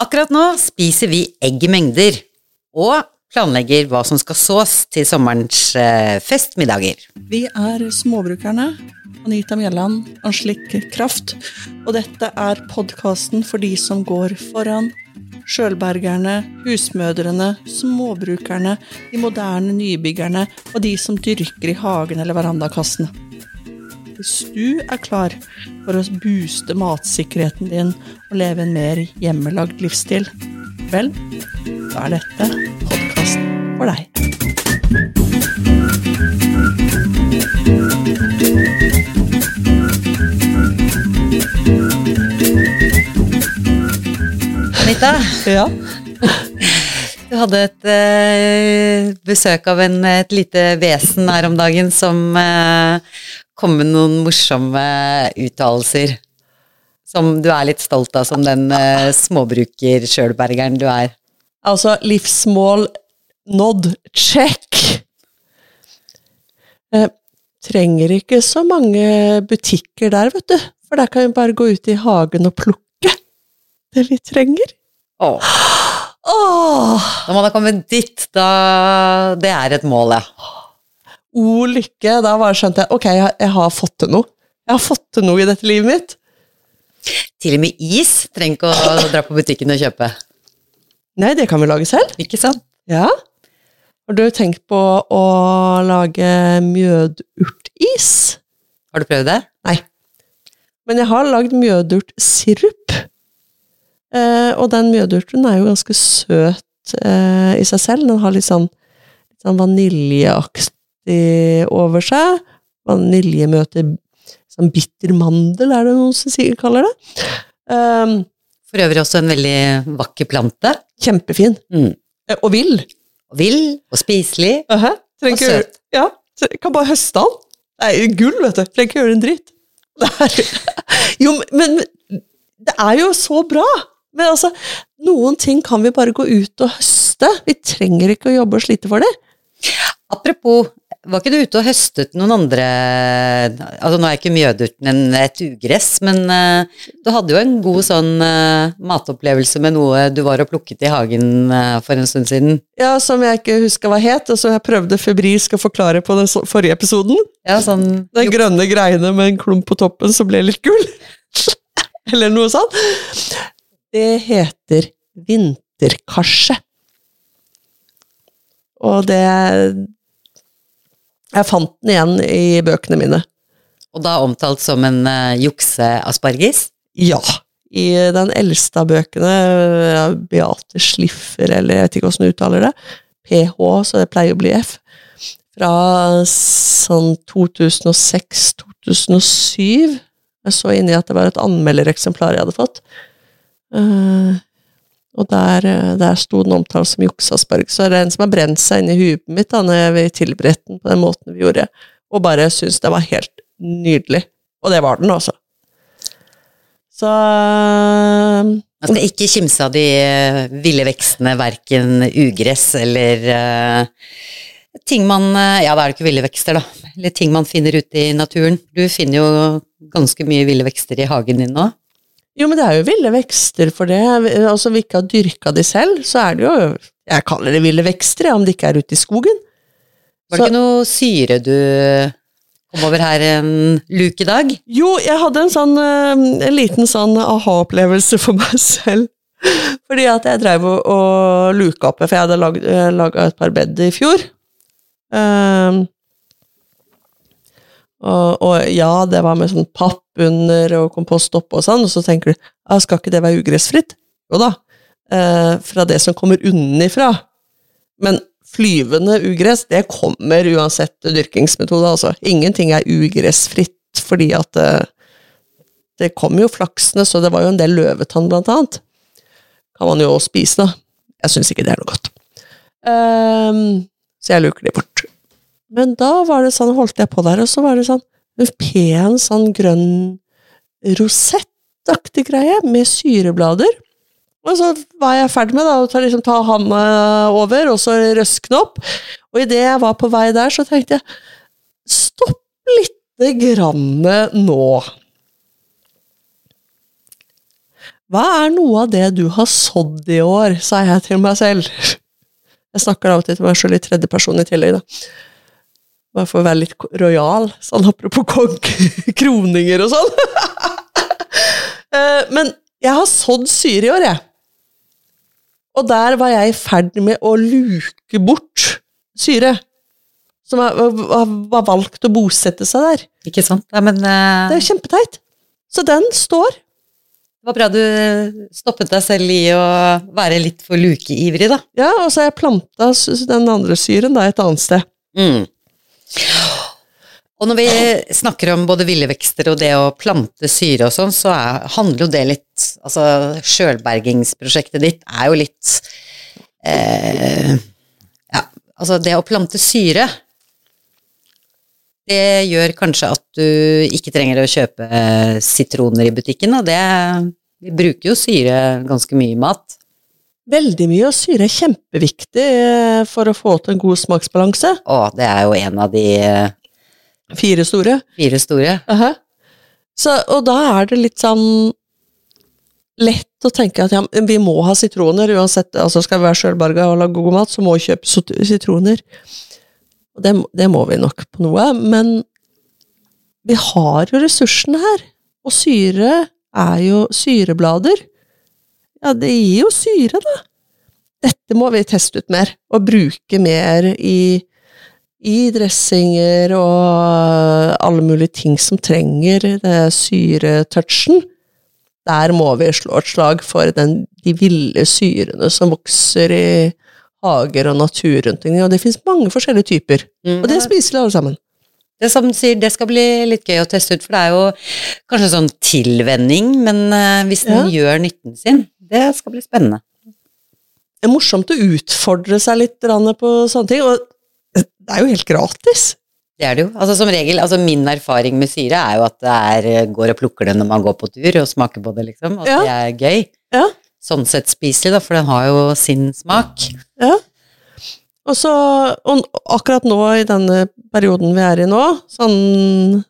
Akkurat nå spiser vi egg i mengder, og planlegger hva som skal sås til sommerens eh, festmiddager. Vi er Småbrukerne. Anita Mjelland, Anslik Kraft. Og dette er podkasten for de som går foran. Sjølbergerne, husmødrene, småbrukerne, de moderne nybyggerne og de som dyrker i hagen eller verandakassene. Hvis du er klar for å booste matsikkerheten din og leve en mer hjemmelagd livsstil, vel, da er dette podkasten for deg. Anita, Ja. du hadde et eh, besøk av en, et lite vesen her om dagen som eh, kom med noen morsomme uttalelser. Som du er litt stolt av, som den uh, småbruker-sjølbergeren du er. Altså, livsmål nådd. Check! Eh, trenger ikke så mange butikker der, vet du. For der kan vi bare gå ut i hagen og plukke det vi trenger. Åh, Åh! når man har kommet dit, da Det er et mål, ja. O lykke. Da bare skjønte jeg ok, jeg, jeg har fått til noe. Jeg har fått til noe i dette livet mitt. Til og med is trenger ikke å dra på butikken og kjøpe. Nei, det kan vi lage selv. Ikke sant? Ja. Har du tenkt på å lage mjødurtis? Har du prøvd det? Nei. Men jeg har lagd mjødurtsirup. Eh, og den mjødurten er jo ganske søt eh, i seg selv. Den har litt sånn, litt sånn vaniljeaktig over seg. Vanilje møter sånn bitter mandel, er det noen som sier, kaller det. Um, For øvrig også en veldig vakker plante. kjempefin. Mm. Eh, og vill. Og vill og spiselig. Uh -huh. Og søt. Ja, kan bare høste den. Det er gull, vet du. Trenger ikke gjøre en dritt. Jo, men men det er jo så bra! Men altså, noen ting kan vi bare gå ut og høste. Vi trenger ikke å jobbe og slite for det. Apropos, var ikke du ute og høstet noen andre Altså nå er ikke mjødurten en, et ugress, men uh, du hadde jo en god sånn uh, matopplevelse med noe du var og plukket i hagen uh, for en stund siden. Ja, Som jeg ikke husker hva het, og som jeg prøvde febrilsk å forklare på den så- forrige episoden. Ja, sånn Den grønne greiene med en klump på toppen som ble litt gull. Eller noe sånt. Det heter vinterkarse. Og det Jeg fant den igjen i bøkene mine. Og da omtalt som en uh, jukseasparges. Ja. I den eldste av bøkene, ja, Beate Schliffer, eller jeg vet ikke hvordan du uttaler det, PH, så det pleier å bli F, fra sånn 2006-2007. Jeg så inni at det var et anmeldereksemplar jeg hadde fått. Eh, og der, eh, der sto den omtalt som jukseasparges. Så det er en som har brent seg inn i huet mitt da når vi tilberedte den på den måten vi gjorde, og bare syntes det var helt nydelig. Og det var den, altså. Så eh, Man skal ikke kimse av de eh, ville vekstene, verken ugress eller ting man Ja, da er det ikke ville vekster, da. Eller ting man finner ute i naturen. Du finner jo ganske mye ville vekster i hagen din nå. Jo, men det er jo ville vekster for det. Altså, vi ikke har dyrka de selv, så er det jo Jeg kaller det ville vekster, ja, om det ikke er ute i skogen. Var det Så- ikke noe syre du kom over her en luke i dag? Jo, jeg hadde en sånn eh, En liten sånn aha-opplevelse for meg selv. Fordi at jeg drev og, og luka oppe, for jeg hadde laga et par bed i fjor. Ehm, og, og ja, det var med sånn papp under og kompost oppå og sånn, og så tenker du ja, skal ikke det være ugressfritt? Jo da, eh, fra det som kommer unnifra. Men flyvende ugress, det kommer uansett dyrkingsmetode, altså. Ingenting er ugressfritt fordi at det, det kommer jo flaksene, så det var jo en del løvetann blant annet. Kan man jo spise, da. Jeg syns ikke det er noe godt. Ehm, så jeg luker de bort. Men da var det sånn, holdt jeg på der, og så var det sånn en pen sånn grønn rosettaktig greie med syreblader. Og så var jeg ferdig med da, å ta, liksom, ta handa over, og så røskne opp. Og idet jeg var på vei der, så tenkte jeg stopp lite grann nå. Hva er noe av det du har sådd i år, sa jeg til meg selv. Jeg snakker av og til til meg selv i tredje person i tillegg, da. Bare for å være litt rojal, sånn apropos kong, kroninger og sånn. Eh, Men jeg har sådd syre i år, jeg. Og der var jeg i ferd med å luke bort syre. Som var, valgt å bosette seg der. Ikke sant? Ja, men uh... Det er kjempeteit. Så den står. det var bra du stoppet deg selv i å være litt for lukeivrig, da. Ja, og så har jeg planta den andre syren da et annet sted. Mm. Og når vi snakker om både ville vekster og det å plante syre og sånn, så er, handler jo det litt Altså, sjølbergingsprosjektet ditt er jo litt eh, Ja, altså det å plante syre det gjør kanskje at du ikke trenger å kjøpe sitroner i butikken, og det Vi bruker jo syre ganske mye i mat. Veldig mye, og syre er kjempeviktig eh, for å få til en god smaksbalanse. Å, det er jo en av de eh, Fire store. fire store. Aha. Så, og da er det litt sånn lett å tenke at ja, vi må ha sitroner uansett. altså Skal vi være sjølberga og lage god mat, så må vi kjøpe sitroner. Det, det må vi nok på noe, men vi har jo ressursene her. Og syre er jo syreblader. Ja, det gir jo syre, da. Dette må vi teste ut mer, og bruke mer i i dressinger og alle mulige ting som trenger det syretouchen. Der må vi slå et slag for den, de ville syrene som vokser i hager og natur rundt omkring. Og det finnes mange forskjellige typer. Mm. Og det spiser vi alle sammen. Det som sier, det skal bli litt gøy å teste ut, for det er jo kanskje sånn tilvenning, men eh, hvis den gjør nytten sin, det skal bli spennende. Det er morsomt å utfordre seg litt på sånne ting, og det er jo helt gratis. Det er det jo. Altså som regel, altså min erfaring med syre er jo at det er, eh, går og plukker det når man går på tur og smaker på det, liksom. At Ja. det er gøy. Ja. Sånn sett spiselig, da, for den har jo sin smak. Ja. Og så, og akkurat nå i denne perioden vi er i nå, sånn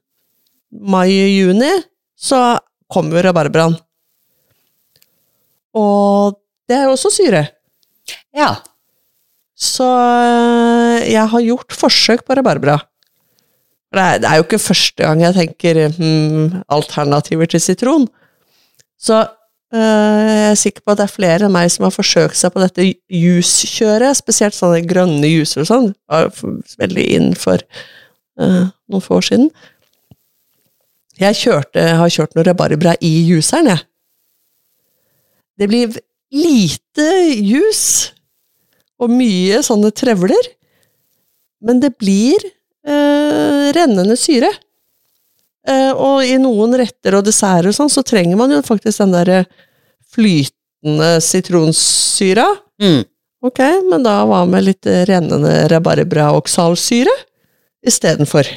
mai-juni, så kommer rabarbraen. Og det er jo også syre. Ja. Så øh, jeg har gjort forsøk på rabarbra. Det er, det er jo ikke første gang jeg tenker hmm, alternativer til sitron. Så øh, jeg er sikker på at det er flere enn meg som har forsøkt seg på dette juskjøret, spesielt sånne grønne juser og sånn. Var Veldig inn for øh, noen få år siden. Jeg kjørte, har kjørt noe rabarbra i juseren, jeg. Det blir lite juice og mye sånne trevler, men det blir eh, rennende syre. Eh, og i noen retter og desserter og sånn, så trenger man jo faktisk den derre flytende sitronsyra. Mm. Ok, men da hva med litt rennende rabarbraoksalsyre istedenfor?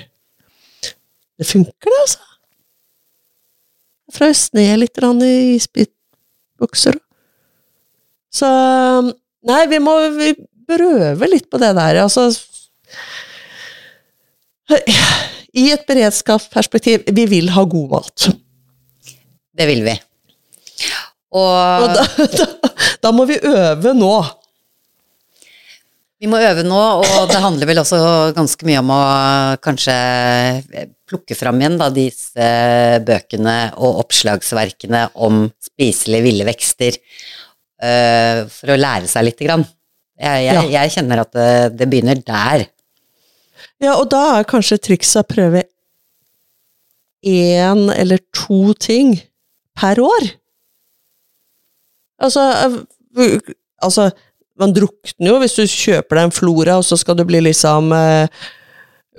Det funker, det, altså. Frøs ned litt i i isbitbukser. Så Nei, vi må vi prøve litt på det der, altså. I et beredskapsperspektiv, vi vil ha god mat. Det vil vi. Og, Og da, da, da må vi øve nå. vi må øve nå, og det handler vel også ganske mye om å kanskje plukke fram igjen da, disse bøkene og oppslagsverkene om spiselige ville vekster, uh, for å lære seg lite grann. Jeg, jeg, jeg kjenner at det, det begynner der. Ja, og da er kanskje trikset å prøve én eller to ting per år. Altså, øh, altså Man drukner jo hvis du kjøper deg en Flora, og så skal du bli liksom uh,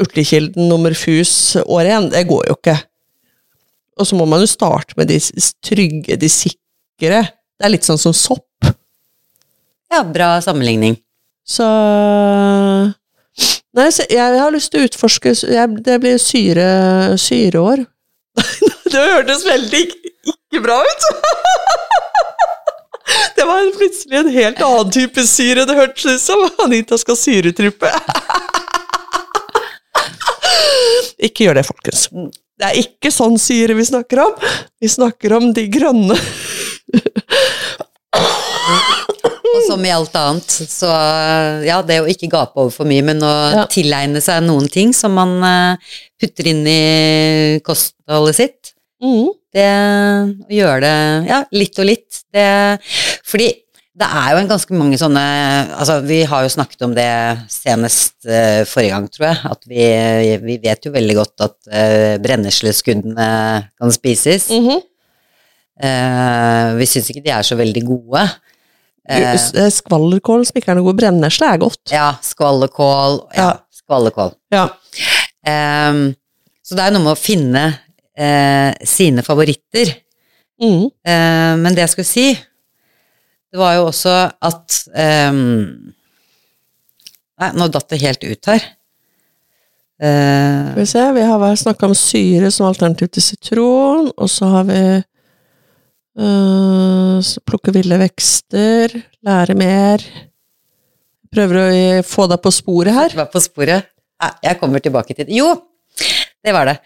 Urtekilden nummer fus år igjen. Det går jo ikke. Og så må man jo starte med de trygge, de sikre. Det er litt sånn som sopp. Ja, bra sammenligning. Så Nei, jeg har lyst til å utforske jeg, Det blir syre, syreår. det hørtes veldig ikke, bra ut! det var plutselig en helt annen type syre det hørtes ut som. Anita skal syretrippe. ikke gjør det, folkens. Det er ikke sånn syre vi snakker om. Vi snakker om de grønne Og som i alt annet, så ja, det å ikke gape over for mye, men å Ja. tilegne seg noen ting som man eh, putter inn i kostholdet sitt. Mm. Det å gjøre det ja, litt og litt. Det, fordi det er jo en ganske mange sånne Altså, vi har jo snakket om det senest uh, forrige gang, tror jeg. At vi, vi vet jo veldig godt at uh, brennesleskuddene kan spises. Mm -hmm. uh, vi syns ikke de er så veldig gode. Eh, Eh, Skvallerkål som ikke er noe god brennesle, er godt. ja, skvallerkål. Ja, Ja. skvallerkål. Ja. Ehm, så det er noe med å finne eh, sine favoritter. Mm. Eh, men det jeg skulle si, det var jo også at um, Nei, nå datt det helt ut her. Uh, Skal vi se, vi har snakka om syre som alternativ til sitron, og så har vi uh, plukke ville vekster, lære mer. Prøver å eh, få deg på sporet her. Jeg på sporet. Nei, jeg kommer tilbake til det. Jo, det var det.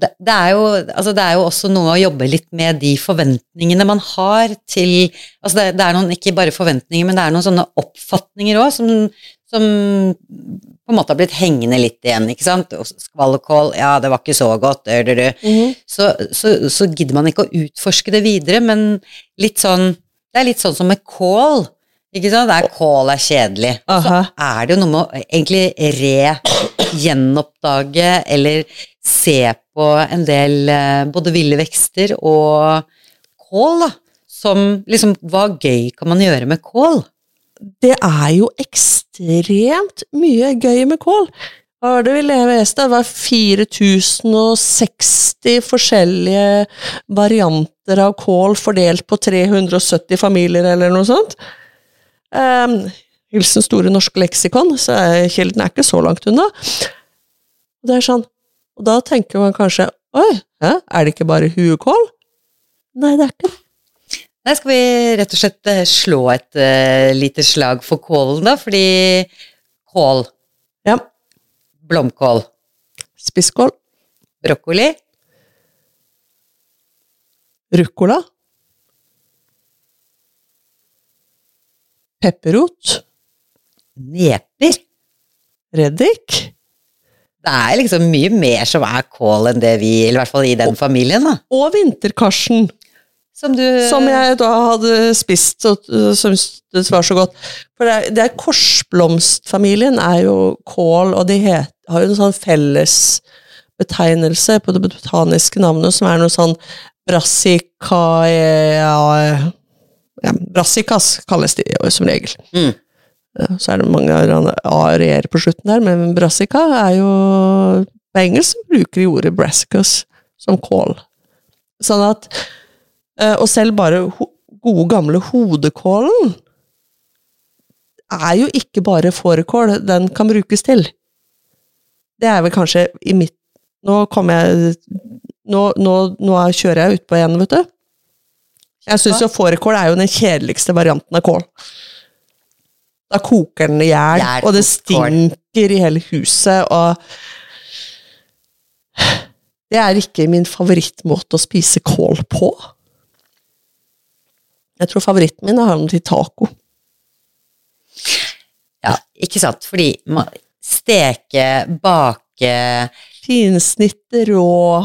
Det, det, er jo, altså det er jo også noe å jobbe litt med de forventningene man har til Altså det, det er noen, ikke bare forventninger, men det er noen sånne oppfatninger òg som, som på en måte har blitt hengende litt igjen, ikke sant. Skvallkål, Skvallerkål, ja, det var ikke så godt, dør ø, ø. Mhm. så, så, så gidder man ikke å utforske det videre, men litt sånn Det er litt sånn som med kål. Ikke sant? Det er kål er kjedelig. Aha. så er det jo noe med å egentlig re-gjenoppdage eller se på en del eh, både ville vekster og kål, da. Som liksom Hva gøy kan man gjøre med kål? Det er jo ekstremt mye gøy med kål. Hva var det vi leste? Det var 4060 forskjellige varianter av kål fordelt på 370 familier, eller noe sånt. Um, hilsen Store norske leksikon, så kilden er ikke så langt unna. Det er sånn, og da tenker man kanskje Oi, hæ, er det ikke bare huekål? Nei, det er ikke det. Nei, skal vi rett og slett eh, slå et uh, lite slag for kålen, da? Fordi kål, Ja, blomkål, spisskål, brokkoli, ruccola, pepperrot, neper. Reddik, Det er liksom mye mer som er kål enn det vi, i hvert fall i den familien, da. og vinterkarsen, Som du som jeg da hadde spist og uh, syntes var så godt. For det er, det er korsblomstfamilien er jo kål, og de het, har jo en sånn felles betegnelse på det botaniske navnet, som er noe sånn brassicae ja, Brassicas kalles de jo som regel. Mm. Ja, Så er det mange areer på slutten der, men brassica er jo På engelsk bruker de ordet brassicas som kål. Sånn at eh, Og selv bare gode, gamle hodekålen er jo ikke bare fårikål den kan brukes til. Det er vel kanskje i mitt Nå kommer jeg Nå, nå, nå kjører jeg utpå igjen, vet du. Jeg syns jo fårikål er jo den kjedeligste varianten av kål. Da koker den i hjel, og det stinker i hele huset, og Det er ikke min favorittmåte å spise kål på. Jeg tror favoritten min er han til taco. Ja, ikke sant. Fordi man steke, bake, Finsnitte, rå,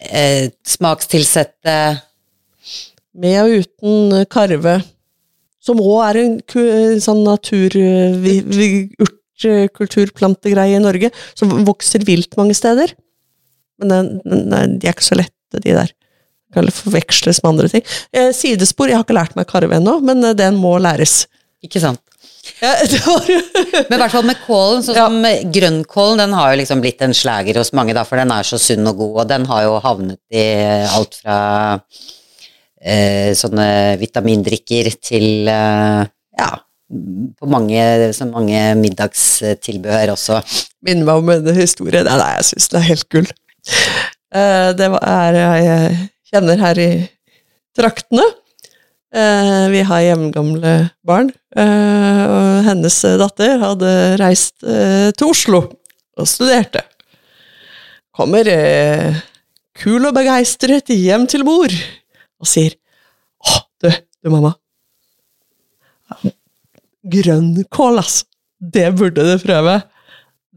eh, smakstilsette med og uten karve. Som òg er en ku, sånn natur... Vi, vi, i Norge, som vokser vilt mange steder. Men den, den, de er ikke så lette, de der. Kan forveksles med andre ting. Eh, sidespor, jeg har ikke lært meg karve ennå, men eh, den må læres. Ikke sant. Ja, Men i hvert fall med kålen, sånn Ja. som grønnkålen, den har jo liksom blitt en slager hos mange, da, for den er så sunn og god, og den har jo havnet i alt fra eh, sånne vitamindrikker til eh, ja, på mange, så mange middagstilbehør også. minner meg om en historie. Nei, nei jeg syns det er helt gull. Eh, det er jeg kjenner her i traktene. Eh, vi har hjemgamle barn, eh, og hennes datter hadde reist eh, til Oslo og studerte. Kommer eh, kul og begeistret hjem til mor og sier Å, du, Du, mamma. Grønnkål, ass! Det burde du prøve.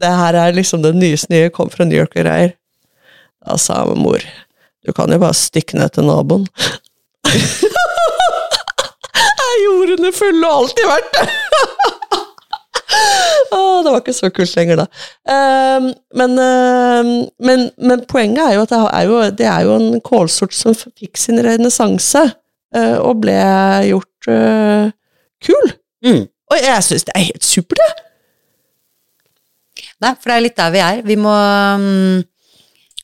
Det her er liksom det nyeste nye, kom fra New York og greier. Da sa mor, du kan jo bare stikke ned til naboen. er jordene fulle og alltid vært det! Åh, det var ikke så kult lenger, da. Uh, men, uh, men, men poenget er jo at det er jo, det er jo en kålsort som fikk sin renessanse, uh, og ble gjort eh, kul. Mm. Og jeg syns det er helt supert, det. Nei, for det er litt der vi er. Vi må um,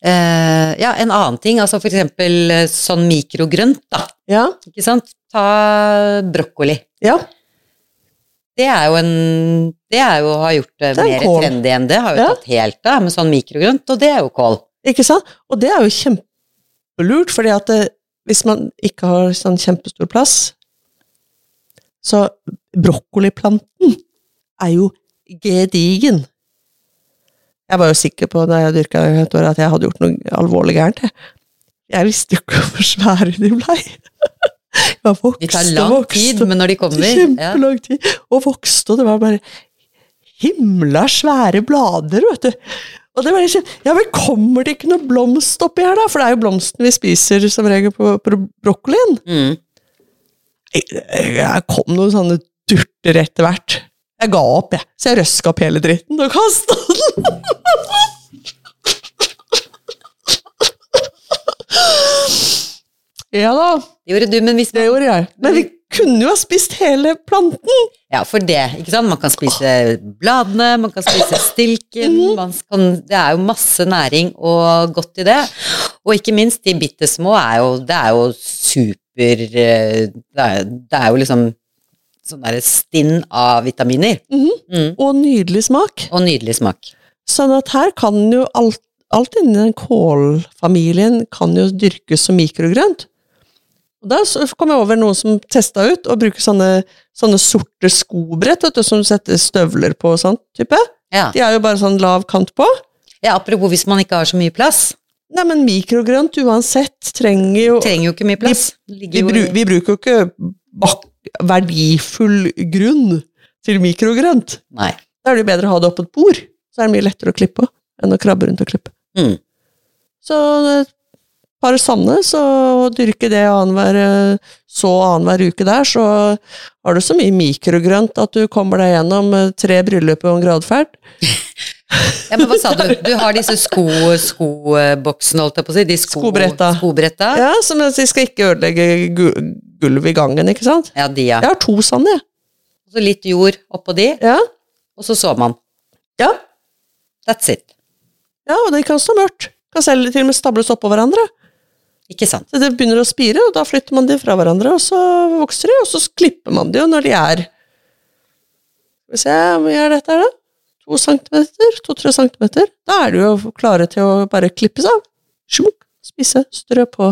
Ja, en annen ting, altså for eksempel sånn mikrogrønt, da. Ja. Ikke sant? Ta brokkoli. ja. Det er jo en Det er jo å ha gjort det, Det er mer trendy enn det. Har jo Ja. tatt helt av med sånn mikrogrønt, og det er jo kål. Ikke sant? Og det er jo kjempelurt, fordi at det, hvis man ikke har sånn kjempestor plass Så brokkoliplanten er jo gedigen. Jeg var jo sikker på da jeg dyrka et år at jeg hadde gjort noe alvorlig gærent. Jeg visste jo ikke hvor svære de blei. Jeg vokste De tar lang vokste. tid, men når de kommer ja. Kjempelang tid. Og vokste, og det var bare himla svære blader, vet du. Og det var liksom, ja, men kommer det ikke noe blomst oppi her, da? For det er jo blomsten vi spiser som regel på, på brokkolien. Mm. Jeg, jeg kom noen sånne durter etter hvert. Jeg ga opp, jeg. Så jeg røska opp hele dritten og kasta den. ja da, Det gjorde du, men hvis det gjorde jeg. Men vi kunne jo ha spist hele planten. Ja, for det, ikke sant. Man kan spise bladene, man kan spise stilken. Man kan, det er jo masse næring og godt i det. Og ikke minst, de bitte små er jo Det er jo super eh, Det er, det er jo liksom sånn derre stinn av vitaminer. Mhm. Mm. Og nydelig smak. Og nydelig smak. Sånn at her kan jo alt, alt innen kålfamilien kan jo dyrkes som mikrogrønt. Og da kom jeg over noen som testa ut å bruke sånne, sånne sorte skobrett vet du, som du setter støvler på og sånn type. Ja. De er jo bare sånn lav kant på. ja, apropos hvis man ikke har så mye plass. Nei, men mikrogrønt uansett trenger jo Trenger jo ikke mye plass. vi, vi, bru, vi bruker jo ikke bak, verdifull grunn til mikrogrønt. Nei. Da er det jo bedre å ha det oppå et bord, så er det mye lettere å klippe enn å krabbe rundt og klippe. Mm. Så et par sanne, så dyrke det annenhver eh, så annenhver uke der, så har du så mye mikrogrønt at du kommer deg gjennom eh, tre bryllup og en gradferd. Ja, men hva sa du? Du har disse sko, skoboksene, holdt jeg på å si. De sko, Skobretta. skobretta. Ja, som de skal ikke ødelegge gu- gulvet i gangen, ikke sant? Ja, de, ja. Jeg har to sanne, jeg. Og så litt jord oppå de, Ja. og så så man. Ja. That's it. ja, og de kan stå mørkt. Kan selv til og med stables oppå hverandre. Ikke sant? Så det begynner å spire, og da flytter man de fra hverandre, og så vokser de, og så klipper man de jo når de er Skal vi se, hvor mye er dette her, da? To centimeter? To-tre centimeter? Da er de jo klare til å bare klippes av. Smukk, spise, strø på.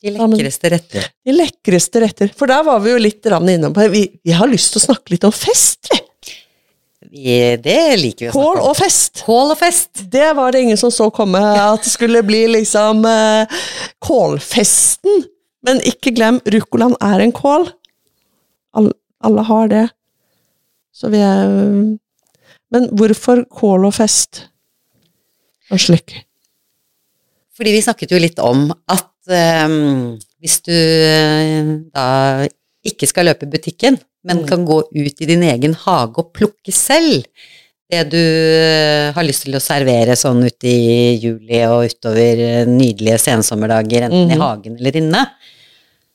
De lekreste retter. De lekreste retter. For der var vi jo litt innom på vi, vi har lyst til å snakke litt om fest, vi. Det liker vi å snakke om. og fest. Kål og fest. Det var det ingen som så komme, at det skulle bli liksom uh, kålfesten. Men ikke glem, ruccolaen er en kål. Alle, alle har det. Så vi er Men hvorfor kål og fest? og slik? Fordi vi snakket jo litt om at um, hvis du uh, da ikke skal løpe butikken, men Mm. kan gå ut i din egen hage og plukke selv det du eh, har lyst til å servere sånn ute i juli og utover eh, nydelige sensommerdager, enten i Mhm. hagen eller inne,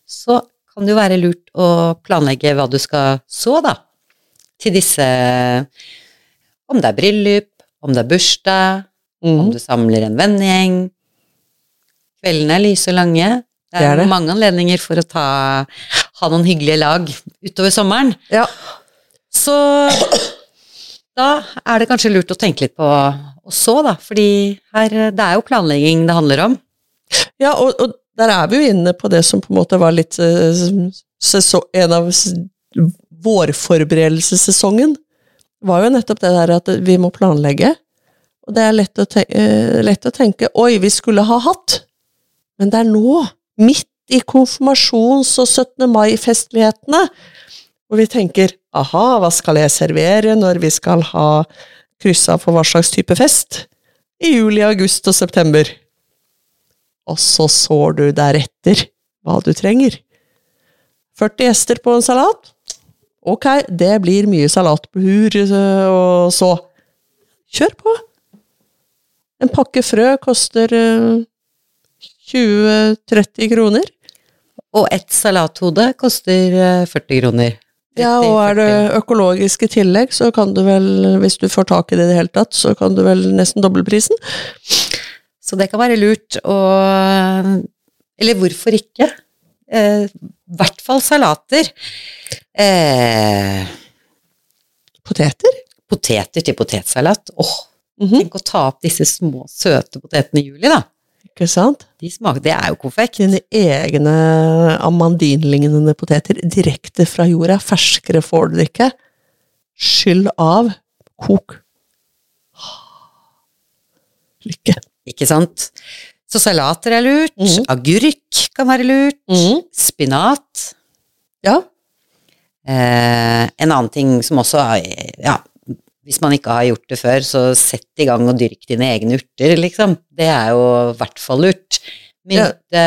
så kan det jo være lurt å planlegge hva du skal så, da. Til disse Om det er bryllup, om det er bursdag, om Mm. du samler en vennegjeng. Kveldene er lyse og lange. Det er, Det er det. mange anledninger for å ta, ha noen hyggelige lag utover sommeren. Ja. Så da er det kanskje lurt å tenke litt på å så, da. Fordi her, det er jo planlegging det handler om. Ja, og, og der er vi jo inne på det som på en måte var litt eh, sesong, En av vårforberedelsessesongen var jo nettopp det der at vi må planlegge. Og det er lett å, te eh, lett å tenke Oi, vi skulle ha hatt. Men det er nå, midt i konfirmasjons- og 17. mai-festlighetene, hvor vi tenker aha, hva skal jeg servere når vi skal ha kryssa for hva slags type fest? I juli, august og september. Og så sår du deretter hva du trenger. 40 gjester på en salat? Ok, det blir mye salatbur og så. Kjør på! En pakke frø koster eh, 20-30 kroner. Og ett salathode koster eh, 40 kroner. Ja, og er det 30-40. økologisk i tillegg, så kan du vel, hvis du får tak i det i det hele tatt, så kan du vel nesten dobbeltprisen. Så det kan være lurt å Eller hvorfor ikke? Eh, I hvert fall salater. Eh, Poteter? poteter til potetsalat. Åh, Mhm, tenk å ta opp disse små, søte potetene i juli, da. Ikke sant? De smaker, det er jo konfekt. Dine egne amandinlignende poteter direkte fra jorda. Ferskere får du det ikke. Skyll av. Kok. Lykke. Ikke sant? Så salater er lurt. Mm. Agurk kan være lurt. Spinat. Ja. Eh, en annen ting som også Ja, hvis man ikke har gjort det før, så sett i gang og dyrk dine egne urter, liksom. Det er jo i hvert fall lurt. Mynte,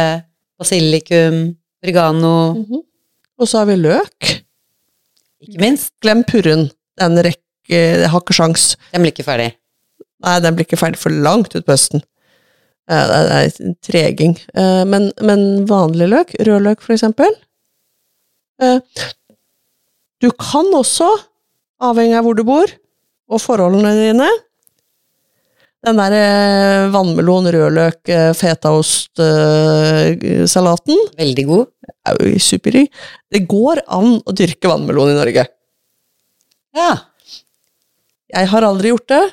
basilikum, oregano, Mhm. Og så har vi løk. ikke minst. Glem purren. Den rekke Jeg har ikke sjans. Den blir ikke ferdig. Nei, den blir ikke ferdig for langt utpå høsten. Det er en treging. Eh, Men, men vanlig løk, rødløk for eksempel eh, Du kan også, avhengig av hvor du bor, og forholdene dine Den der eh, vannmelon, rødløk, eh, fetaost-salaten Veldig god. er jo superdigg. Det går an å dyrke vannmelon i Norge. Ja. Jeg har aldri gjort det.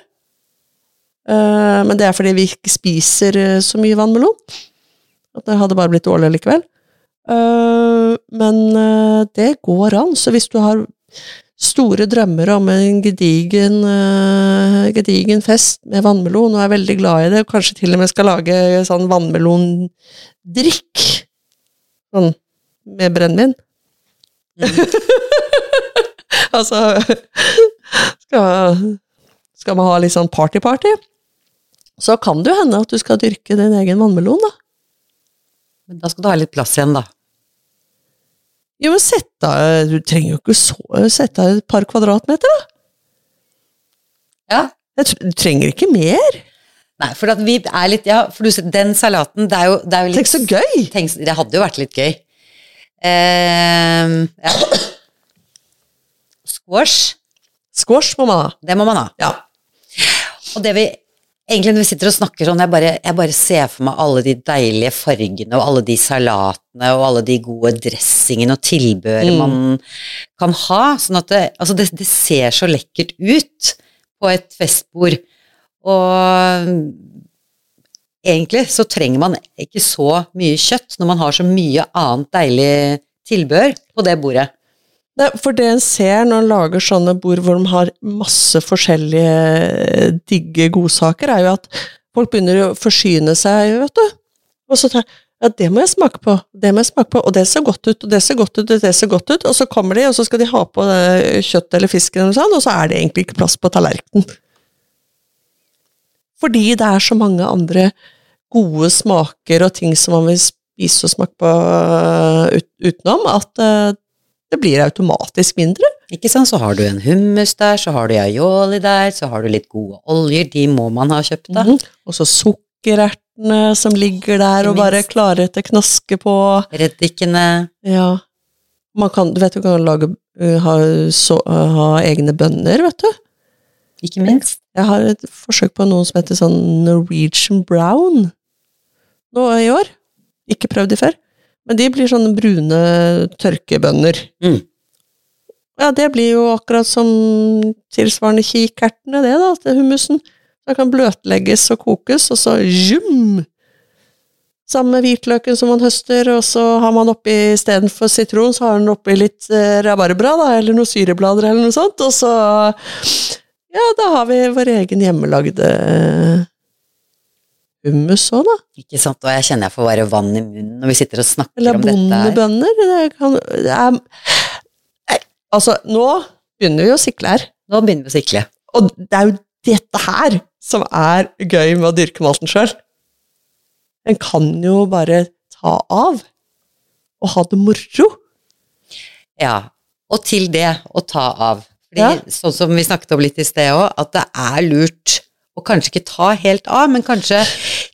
Eh, men det er fordi vi ikke spiser eh, så mye vannmelon. At det hadde bare blitt dårlig likevel. Eh, men eh, det går an. Så hvis du har store drømmer om en gedigen, uh, gedigen fest med vannmelon, og er veldig glad i det, og kanskje til og med skal lage sånn vannmelondrikk Sånn med brennevin. altså skal, skal man ha litt sånn party-party, så kan det jo hende at du skal dyrke din egen vannmelon, da. Men da skal du ha litt plass igjen, da. Jo, men sett av Du trenger jo ikke så Sett av et par kvadratmeter, da. Ja. Du trenger ikke mer. Nei, for at vi er litt Ja, for du ser, den salaten, det er jo, det er jo litt Tenk så gøy! Tenk, det hadde jo vært litt gøy. Uh, ja. Squash, Squash må man ha. det må man ha. Ja. Og det vi egentlig når vi sitter og snakker sånn, jeg bare, jeg bare ser for meg alle de deilige fargene og alle de salatene og alle de gode dressingene og tilbehøret Mm. man kan ha. Sånn at det, altså det, det ser så lekkert ut på et festbord. Og egentlig så trenger man ikke så mye kjøtt når man har så mye annet deilig tilbehør på det bordet. Nei, for det en ser når en lager sånne bord hvor de har masse forskjellige eh, digge godsaker, er jo at folk begynner å forsyne seg, vet du. Og så tar ja, det må jeg smake på, det må jeg smake på, og det ser godt ut, og det ser godt ut, og det ser godt ut, og så kommer de, og så skal de ha på kjøtt kjøttet eller fisken eller sånn, og så er det egentlig ikke plass på tallerkenen. Fordi det er så mange andre gode smaker og ting som man vil spise og smake på øh, utenom, at det blir automatisk mindre. Ikke sant, så har du en hummus der, så har du aioli der, så har du litt gode oljer, de må man ha kjøpt da. Mhm. Og så sukkerertene som ligger der og bare klarer klare til knaske på. Reddikene, Ja. Man kan, du vet, du kan lage, øh, ha, så, øh, ha egne bønner, vet du. ikke minst. Jeg har et forsøk på noen som heter sånn Norwegian brown nå i år. Ikke prøvd de før. Men de blir sånne brune tørkebønner. Mm. Ja, det blir jo akkurat som tilsvarende kikertene, det da, til hummusen. Den kan bløtlegges og kokes, og så jum! Sammen med hvitløken som man høster, og så har man oppi istedenfor sitron, så har man oppi litt eh, rabarbra, da, eller noen syreblader eller noe sånt, og så Ja, da har vi vår egen hjemmelagde eh, hummus òg, da. Ikke sant, og jeg kjenner jeg får bare vann i munnen når vi sitter og snakker Eller om dette her. Eller bondebønner. Det kan, det altså, nå begynner vi å sikle her. Nå begynner vi å sikle. Og det er jo dette her som er gøy med å dyrke malten sjøl. En kan jo bare ta av og ha det moro. Ja, og til det å ta av. Fordi, Ja. Sånn som vi snakket om litt i sted òg, at det er lurt å kanskje ikke ta helt av, men kanskje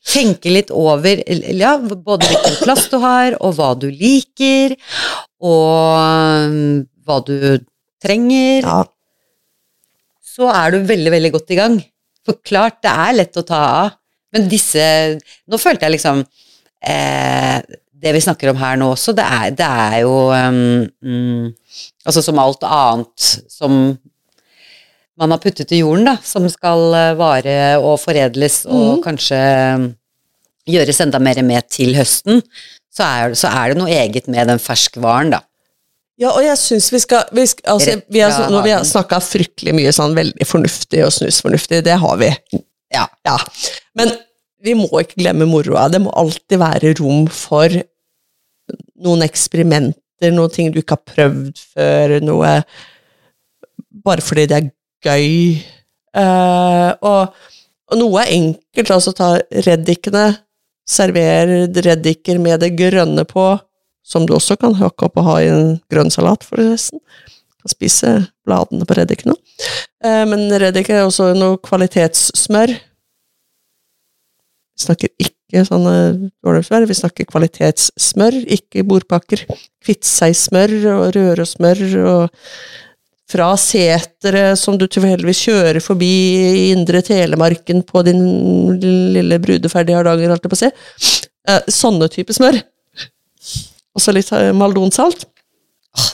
tenke litt over ja, både hvilken plass du har, og hva du liker, og mm, hva du trenger. Ja, så er du veldig, veldig godt i gang. For klart, det er lett å ta av, men disse Nå følte jeg liksom eh, Det vi snakker om her nå også, det er, det er jo um, mm, Altså som alt annet som man har puttet i jorden, da, som skal eh, vare og foredles og Mhm. kanskje um, gjøres enda mer med til høsten, så er, så er det noe eget med den ferskvaren, da. Ja, og jeg syns vi skal, vi skal altså, vi har, Når vi har snakka fryktelig mye sånn veldig fornuftig og snusfornuftig, det har vi. Ja. Ja. Men vi må ikke glemme moroa. Det må alltid være rom for noen eksperimenter, noen ting du ikke har prøvd før, noe Bare fordi det er gøy. Eh, og, og noe er enkelt, altså ta reddikene, server reddiker med det grønne på, som du også kan hakke opp og ha i en grønn salat, forresten. Kan spise bladene på reddikene. Eh, men reddik er også noe kvalitetssmør. Vi snakker ikke sånne dårlige smør, vi snakker kvalitetssmør, ikke bordpakker. Kvitseismør og Rørosmør og fra setere som du tilfeldigvis kjører forbi i indre Telemarken på din lille brudeferdige Hardanger, holdt jeg på å si. Eh, sånne type smør. Også litt eh, maldonsalt.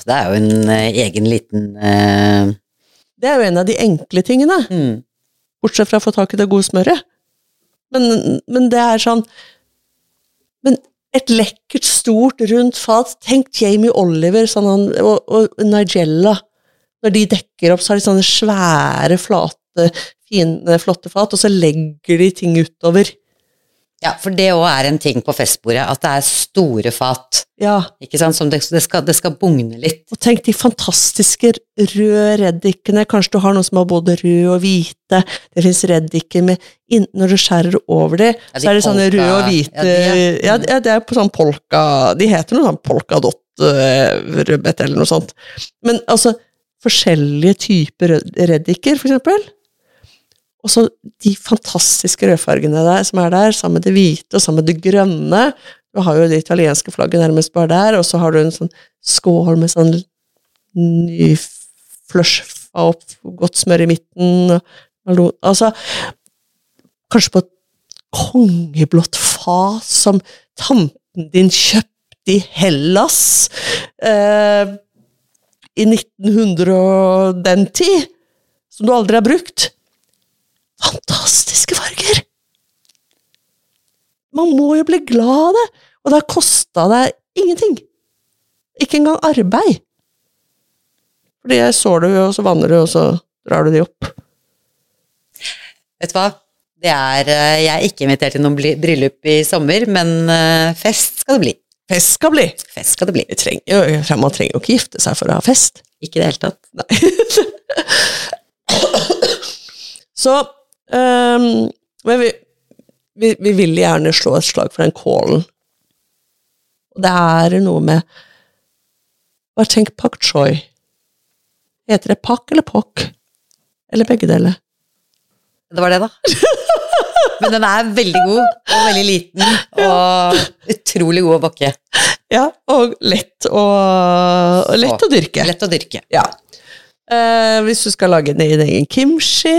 Det er jo en eh, egen liten uh... Det er jo en av de enkle tingene. mm. Bortsett fra å få tak i det gode smøret. Men, men det er sånn Men et lekkert, stort, rundt fat Tenk Jamie Oliver sånn han, og, og Nigella. Når de dekker opp, så har de sånne svære, flate, fine, flotte fat, og så legger de ting utover. Ja, for det òg er en ting på festbordet, at det er store fat. Ja, Ikke sant? Som det, det, skal, det skal bugne litt. og tenk de fantastiske røde reddikene. Kanskje du har noen som har både røde og hvite. Det fins reddiker med inn, Når du skjærer over dem, Ja, de så er det sånne røde og hvite ja, de, ja. ja, det- det er på sånn polka De heter noe sånn polkadott-rødbet eller noe sånt. Men altså, forskjellige typer reddiker, eksempel. Og så de fantastiske rødfargene der, som er der, sammen med det hvite og sammen med det grønne. Du har jo det italienske flagget nærmest bare der, og så har du en sånn skål med sånn nyflusha opp godt smør i midten. Altså, kanskje på et kongeblått fat som tanten din kjøpte i Hellas eh, i 1900 og den tid, som du aldri har brukt. Fantastiske farger! Man må jo bli glad av det, og det har kosta deg ingenting. Ikke engang arbeid. Fordi jeg sår det og så vanner du, og så drar du de opp. Vet du hva? Det er, eh, jeg er ikke invitert til noen bryllup i sommer, men eh, fest skal det bli. Fest skal bli! Fest skal det bli. Trenger, man trenger jo ikke gifte seg for å ha fest. Ikke i det hele tatt. Så um, Men vi, vi, vi vil gjerne slå et slag for den kålen. Og det er noe med Bare tenk pak choi. Heter det pak eller pok? Eller begge deler? Det var det, da. Men den er veldig god, og veldig liten, og utrolig god å bakke. Ja, og lett og, og lett å dyrke. Lett å dyrke. Ja. Eh, hvis du skal lage din egen kimchi,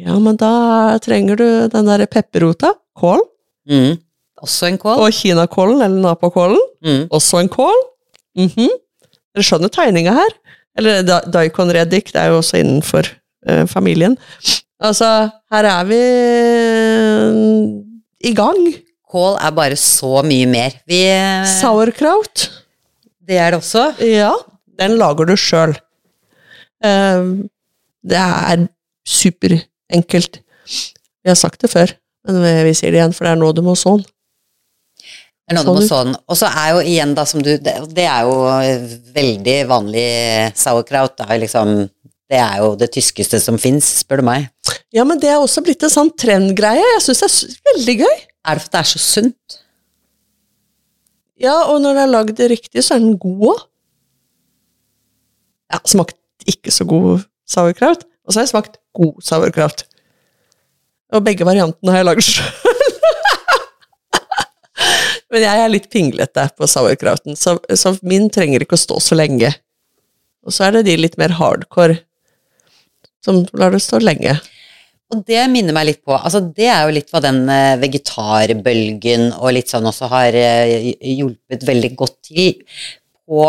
ja, men da trenger du den der pepperrota, kål, Mm. Også en kål. og kinakålen, eller napakålen, Mm. også en kål. Mhm. Dere skjønner tegninga her? Eller da- daikon-reddik, det er jo også innenfor eh, familien. Altså, her er vi i gang. Kål er bare så mye mer. Vi, Sauerkraut. det er det også. Ja, den lager du sjøl. det er superenkelt. Vi har sagt det før. Men vi sier det igjen, for det er nå du må sånn. Det er nå du må sånn. Og så er jo igjen da som du Det, er jo veldig vanlig sauerkraut. det Da, liksom, det er jo det tyskeste som fins, spør du meg. Ja, men det er også blitt en sånn trendgreie. Jeg syns det er veldig gøy. Er det for at det er så sunt? Ja, og når det er lagd riktig, så er den god òg. Ja, smakte ikke så god sauerkraut. Og så har jeg smakt god sauerkraut. Og begge variantene har jeg laget sjøl. Men jeg er litt pinglete på sauerkrauten, så, så, min trenger ikke å stå så lenge. Og så er det de litt mer hardcore som lar det stå lenge. Og det minner meg litt på altså Det er jo litt hva den eh, vegetarbølgen og litt sånn også har eh, hjulpet veldig godt til på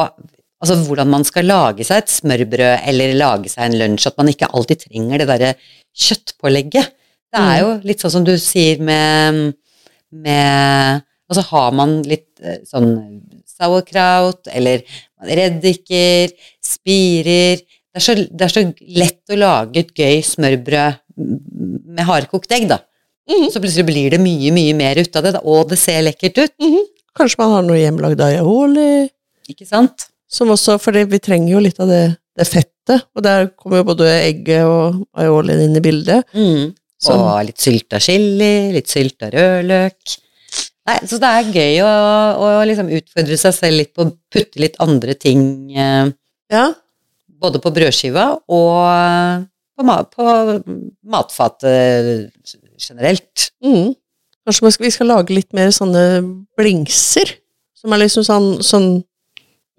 altså hvordan man skal lage seg et smørbrød eller lage seg en lunsj, at man ikke alltid trenger det derre kjøttpålegget. Det er mm. jo litt sånn som du sier med, med Og så har man litt eh, sånn sauerkraut eller reddiker, spirer det er, så, det er så lett å lage et gøy smørbrød med hardkokt egg, da. Mm -hmm. Så plutselig blir det mye, mye mer ut av det, og det ser lekkert ut. Mm -hmm. Kanskje man har noe hjemmelagd aioli? Ikke sant? Som også, for vi trenger jo litt av det, det, fettet, og der kommer jo både egget og aiolien inn i bildet. Mm. Og litt sylta chili, litt sylta rødløk. Nei, så det er gøy å, å liksom utfordre seg selv litt på å putte litt andre ting eh, ja. Både på brødskiva og på, ma på matfatet generelt. Mm. Kanskje vi skal lage litt mer sånne blingser, som er liksom sånn, sånn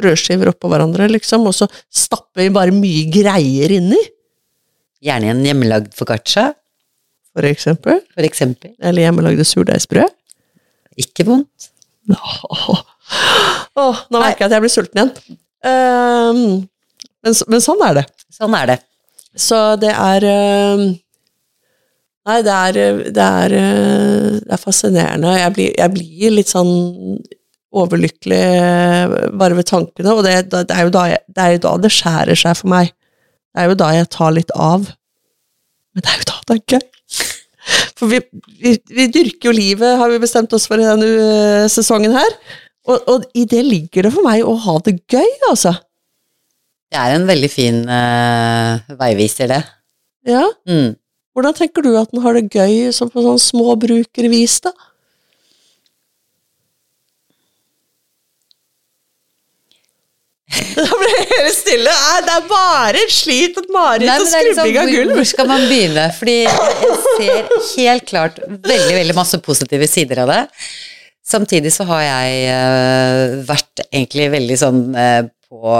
brødskiver oppå hverandre, liksom, og så stapper vi bare mye greier inni. Gjerne en hjemmelagd foccaccia. For eksempel. For eksempel. Eller hjemmelagde surdeigsbrød. Ikke vondt. Åh, åh, nå merker jeg at jeg blir sulten igjen. Um, men, men, sånn er det. Sånn er det. Så det er eh, Nei, det er, det er, eh, det er fascinerende. Jeg blir, jeg blir, litt sånn overlykkelig eh, bare ved tankene, og det, det, er da jeg, det, er jo da det skjærer seg for meg. Det er jo da jeg tar litt av. Men det er jo da det er gøy. For vi, vi, vi dyrker jo livet, har vi bestemt oss for i denne sesongen her. Og, og i det ligger det for meg å ha det gøy, altså. Det er en veldig fin uh, veiviser, det. Ja? Mm. Hvordan tenker du at den har det gøy som på sånn småbrukervis, da? Da ble det helt stille. Det er bare et slit, et mareritt og liksom skrubbing av gulv. Hvor skal man begynne? Fordi jeg ser helt klart veldig, veldig masse positive sider av det. Samtidig så har jeg uh, vært egentlig veldig sånn uh, på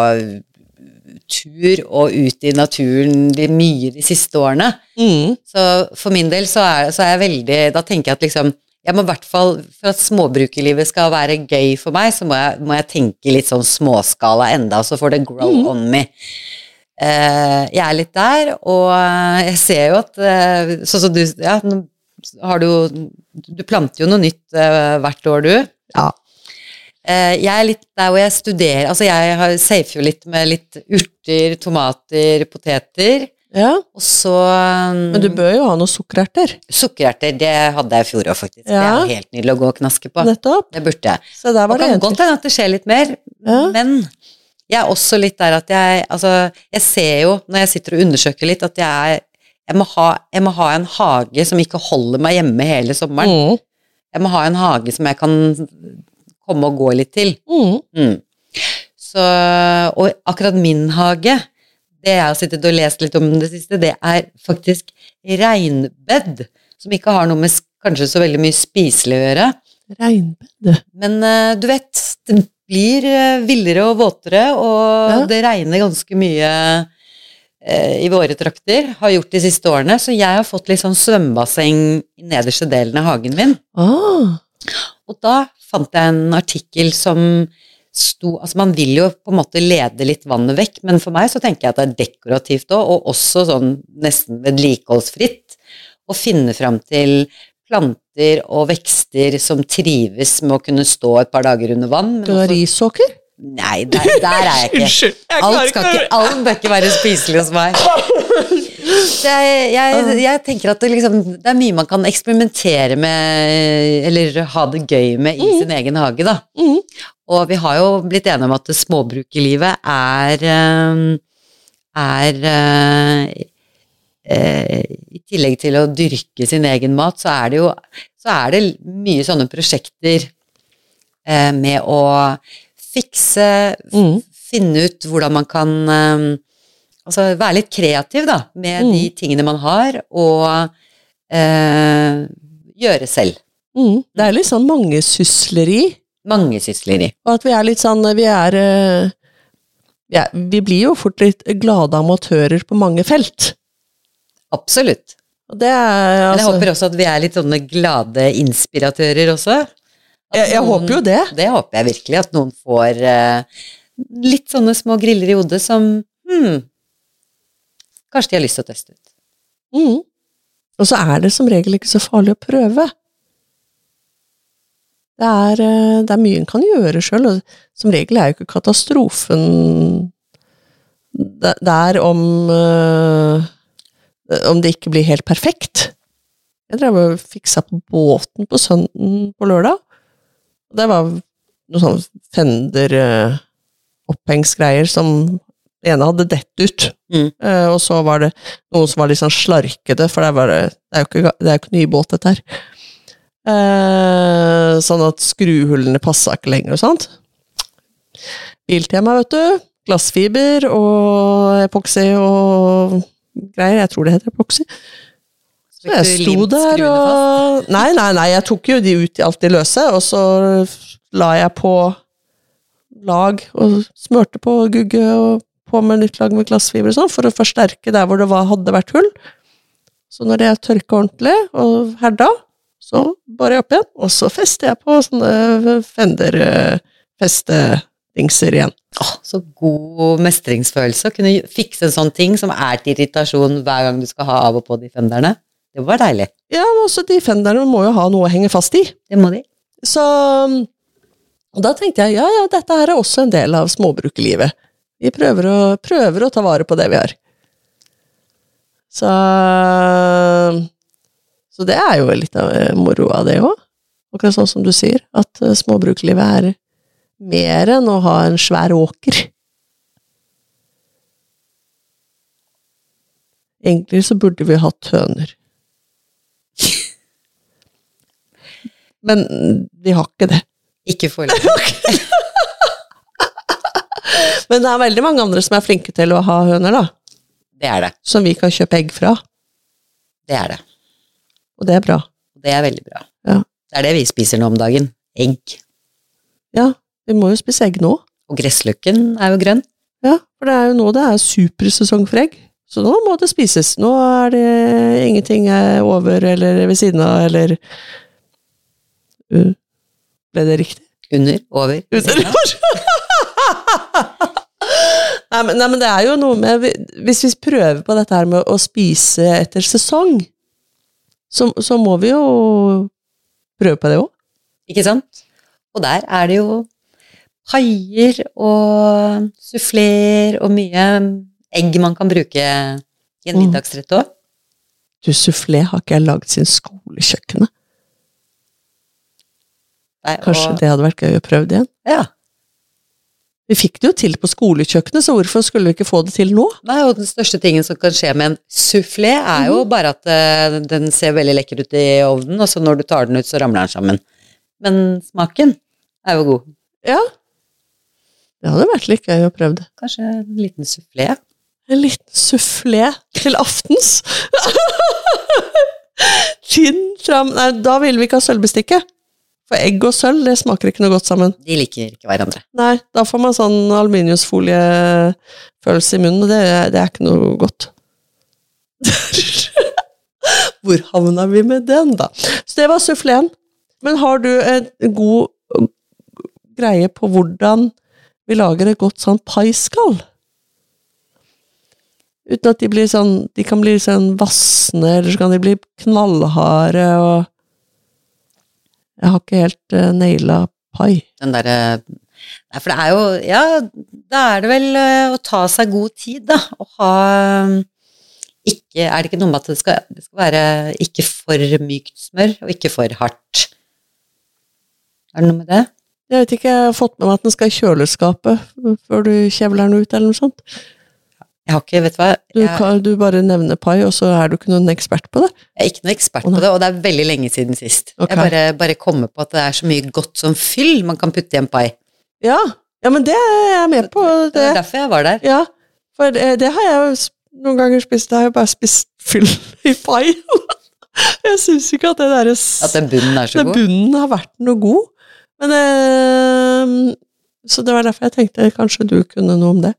tur og ut i naturen de, mye de siste årene. Mm. Så for min del så er, så er, jeg veldig Da tenker jeg at liksom jeg må i hvert fall, For at småbrukerlivet skal være gøy for meg, så må jeg, må jeg tenke litt sånn småskala enda, så får det grow mm. on me. Uh, jeg er litt der, og jeg ser jo at uh, Sånn som du Ja, har du jo Du planter jo noe nytt uh, hvert år, du. Ja. Eh, jeg er litt der hvor jeg studerer Altså, jeg har safer jo litt med litt urter, tomater, poteter. Ja. Og så Men du bør jo ha noen sukkererter? Sukkererter, det hadde jeg i fjor òg, faktisk. Ja. Det er jo helt nydelig å gå og knaske på. Nettopp. Det burde jeg. Så der var det, det kan godt hende at det skjer litt mer, ja. men jeg er også litt der at jeg Altså, jeg ser jo når jeg sitter og undersøker litt, at jeg, jeg, må, ha, jeg må ha en hage som ikke holder meg hjemme hele sommeren. Mm. Jeg må ha en hage som jeg kan komme og gå litt til. Mm. Mm. Så, og akkurat min hage, det jeg har sittet og lest litt om det siste, det er faktisk regnbed, som ikke har noe med kanskje så veldig mye spiselig å gjøre. Regnbed? Men uh, du vet, det blir uh, villere og våtere, og ja. det regner ganske mye uh, i våre trakter. Har gjort de siste årene, så jeg har fått litt sånn svømmebasseng i nederste delen av hagen min. Ah. Og da fant jeg en artikkel som sto Altså, man vil jo på en måte lede litt vannet vekk, men for meg så tenker jeg at det er dekorativt òg, og også sånn nesten vedlikeholdsfritt, å finne fram til planter og vekster som trives med å kunne stå et par dager under vann. Du har risåker? Nei, der, der er jeg ikke. Unnskyld. Jeg Alt, skal ikke, alt bør ikke være spiselig hos meg. Jeg, jeg, jeg tenker at det, liksom, det er mye man kan eksperimentere med, eller ha det gøy med i sin egen hage, da. Mm. Og vi har jo blitt enige om at småbrukerlivet er eh, er eh, eh, I tillegg til å dyrke sin egen mat, så er det jo så er det mye sånne prosjekter eh, med å fikse, mm. finne ut hvordan man kan eh, Altså være litt kreativ, da, med Mm. de tingene man har, og eh, gjøre selv. Mm. Det er litt sånn mangesysleri. Mangesysleri. Og at vi er litt sånn Vi er eh, ja, Vi blir jo fort litt glade amatører på mange felt. Absolutt. Og det er Men jeg altså håper også at vi er litt sånne glade inspiratører også. Jeg, jeg noen- håper jo det. Det håper jeg virkelig, at noen får eh, litt sånne små griller i hodet som hmm, kanskje de har lyst til å teste ut. Mm. Og så er det som regel ikke så farlig å prøve. Det er, eh, det er mye en kan gjøre sjøl, og som regel er jo ikke katastrofen det er om eh, om det ikke blir helt perfekt. Jeg drev og fiksa på båten på søndagen på lørdag. og Det var noen sånne Fender opphengsgreier som det ene hadde dett ut. Mm. uh, og så var det noen som var litt sånn slarkete, for det, var, det er jo ikke, det er jo ikke ny båt, dette her. Uh, sånn at skruhullene passa ikke lenger og sånt. Biltema, vet du. Glassfiber og epoksy og greier. Jeg tror det heter epoksy. Så jeg sto der og Nei, nei, nei, jeg tok jo de ut i alt de løse, og så la jeg på lag og smørte på gugge og på med nytt lag med glassfiber og sånn, for å forsterke der hvor det var, hadde vært hull. Så når jeg tørka ordentlig og herda, så bare jeg opp igjen, og så fester jeg på sånne Fender-festedingser igjen. Åh, så god mestringsfølelse å kunne fikse en sånn ting som er til irritasjon hver gang du skal ha av og på de fenderne. Det var deilig. Ja, men også de fenderne må jo ha noe å henge fast i. Det må de. Så og da tenkte jeg ja, ja, dette her er også en del av småbrukerlivet. Vi prøver å, prøver å ta vare på det vi har. Så Så det er jo litt av eh, moro av det òg. Akkurat sånn som du sier, at eh, er mer enn å ha en svær åker. Egentlig så burde vi hatt høner. Men vi har ikke det. Ikke foreløpig. Men det er veldig mange andre som er flinke til å ha høner, da. Det er det. Som vi kan kjøpe egg fra. Det er det. Og det er bra. Det er veldig bra. Ja. Det er det vi spiser nå om dagen. Egg. Ja, vi må jo spise egg nå. Og gressløkken er jo grønn. Ja, for det er jo nå det er supersesong for egg. Så nå må det spises. Nå er det ingenting er over eller ved siden av eller Uh, Ble det riktig? Under, over, ved siden av. nei, men, nei, men det er jo noe med Hvis vi prøver på dette her med å spise etter sesong, så, så må vi jo prøve på det òg. Ikke sant? Og der er det jo haier og suffler og mye egg man kan bruke i en Mm. middagsrett òg. Du, sufflé har ikke jeg lagd siden skolekjøkkenet. Kanskje det hadde vært gøy å prøve det igjen? Ja. Vi fikk det jo til på skolekjøkkenet, så hvorfor skulle vi ikke få det til nå? Nei, og den største tingen som kan skje med en soufflé, er Mhm. jo bare at eh, den ser veldig lekker ut i ovnen, og så når du tar den ut, så ramler den sammen. Men smaken er jo god. Ja. Det hadde vært litt gøy å prøve det. Kanskje en liten soufflé. En liten sufflé til aftens. Finn fram Nei, da ville vi ikke ha sølvbestikket. For egg og sølv, det smaker ikke noe godt sammen. De liker ikke hverandre. Nei, da får man sånn aluminiumsfoliefølelse i munnen, og det, det er ikke noe godt. Hvor havna vi med den, da? Så det var suffleen. Men har du en god greie på hvordan vi lager et godt sånn paiskall? Uten at de blir sånn De kan bli sånn vassende, eller så kan de bli knallharde, og Jeg har ikke helt uh, naila pai. Den derre Nei, for det er jo Ja, da er det vel uh, å ta seg god tid, da. Og ha um, ikke Er det ikke noe med at det skal, det skal være ikke for mykt smør, og ikke for hardt? Er det noe med det? Jeg vet ikke, jeg har fått med meg at den skal i kjøleskapet før du kjevler den ut, eller noe sånt. Jeg har ikke, vet du hva Du, jeg, kan, du bare nevner pai, og så er du ikke noen ekspert på det. jeg er ikke noen ekspert oh, på det, og det er veldig lenge siden sist. Okay. Jeg bare, bare kommer på at det er så mye godt som fyll man kan putte i en pai. Ja, ja men det er jeg med på. Det Det. er derfor jeg var der. Ja, for det, det har jeg jo noen ganger spist. Da har jeg bare spist fyll i pai. jeg syns ikke at det derre At den bunnen er så Den god. bunnen har vært noe god. Men eh, Så det var derfor jeg tenkte kanskje du kunne noe om det.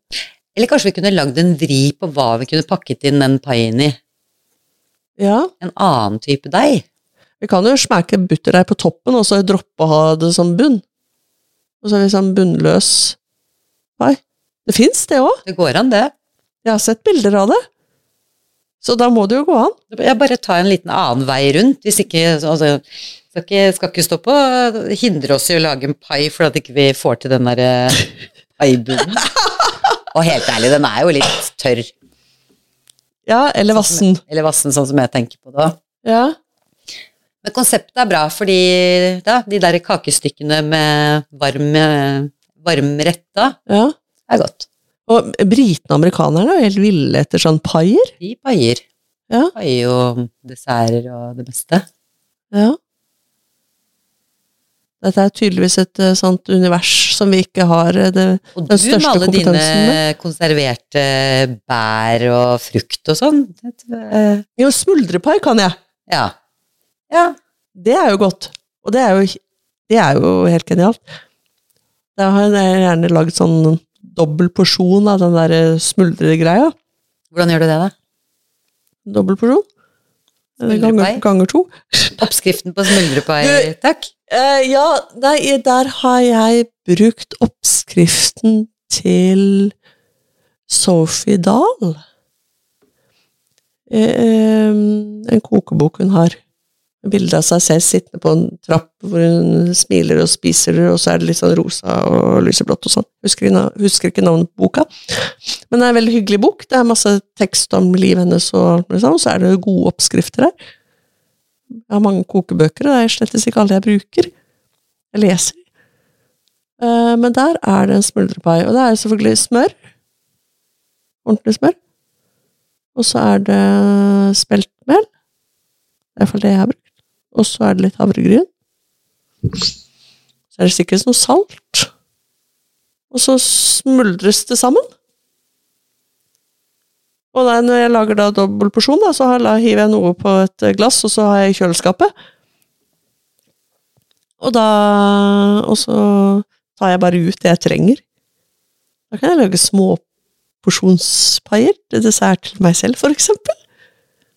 Eller kanskje vi kunne lagd en vri på hva vi kunne pakket inn den paien i. Ja, En annen type deig. vi kan jo smeke butterdeig på toppen, og så droppe å ha det som bunn. Og så er vi sånn bunnløs pai. Det fins, det òg. Det går an, det. Jeg har sett bilder av det. Så da må det jo gå an. Jeg bare ta en liten annen vei rundt, hvis ikke altså, skal, ikke, skal ikke stå på hindre oss i å lage en pai fordi at ikke får til den der eh, paibunnen. Og helt ærlig, den er jo litt tørr. Ja, eller vassen. Eller vassen, sånn som jeg tenker på det. Ja. Men konseptet er bra, fordi da, de der kakestykkene med varm, varm retta ja. er godt. Og britene og amerikanerne er helt ville etter sånn paier. De paier. Ja. Paier og desserter og det meste. Ja. Dette er tydeligvis et uh, sånt univers som vi ikke har uh, det, Og Den du kompetansen med alle dine konserverte bær og frukt og sånn. eh, Jo, smuldrepai kan jeg. Ja. ja. Det er jo godt. Og det er jo, det er jo helt genialt. Da har jeg gjerne lagd sånn dobbel porsjon av den der eh, smuldregreia. Hvordan gjør du det, da? Dobbel porsjon. Ganger, ganger to. Oppskriften på smuldrepai, takk. Eh, ja, nei, der har jeg brukt oppskriften til Sophie Dahl. Eh, en kokebok hun har. Bilde av seg selv sittende på en trapp hvor hun smiler og spiser, og så er det litt sånn rosa og lyseblått og sånn. Husker, husker ikke navnet på boka. Men det er en veldig hyggelig bok. Det er masse tekst om livet hennes, og sånn, og så er det gode oppskrifter der. Jeg har mange kokebøker, og det er slett ikke alle jeg bruker. Jeg leser. Uh, Men der er det en smuldrepai, og det er selvfølgelig smør. Ordentlig smør. Og så er det speltmel. Det er iallfall det jeg har brukt. Og så er det litt havregryn. Så er det sikkert noe salt. Og så smuldres det sammen. Og da, når jeg lager da dobbel porsjon, da, så hiver jeg noe på et glass, og så har jeg kjøleskapet. Og da Og så tar jeg bare ut det jeg trenger. Da kan jeg lage små porsjonspaier til dessert til meg selv, for eksempel.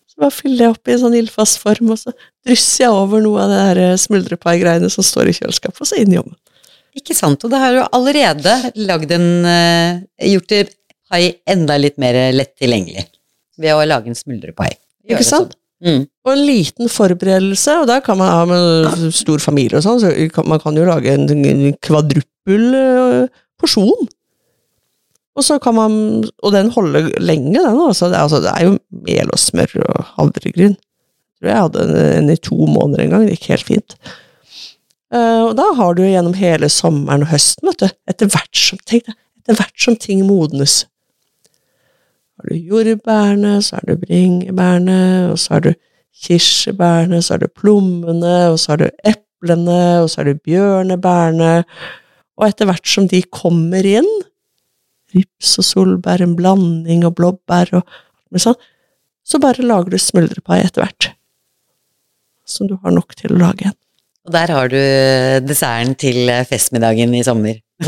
Så bare fyller jeg opp i en sånn ildfast form, og så drysser jeg over noe av det her eh, smuldrepai-greiene som står i kjøleskapet, og så inn i ovnen. Ikke sant, og det har jo allerede en eh, Gjort det pai enda litt mer lett tilgjengelig ved å lage en smuldrepai. Ikke sant? sånn. Mm. Og en liten forberedelse, og der kan man ha med stor familie og sånn, så man kan jo lage en en kvadruppel eh, porsjon. Og så kan man, og den holder lenge, den også. Det, er, altså, det er jo mel og smør og havregryn. Jeg tror jeg hadde en, en i to måneder en gang, det gikk helt fint. Uh, og da har du gjennom hele sommeren og høsten, vet du, etter hvert som, tenk deg, etter hvert som ting modnes. Har du jordbærene, så har du bringebærene, og så har du kirsebærene, så har du plommene, og så har du eplene, og så har du bjørnebærene, og etter hvert som de kommer inn, rips og solbær, en blanding og blåbær og sånn, så bare lager du smuldrepai etter hvert. Som du har nok til å lage en. Og der har du desserten til festmiddagen i sommer.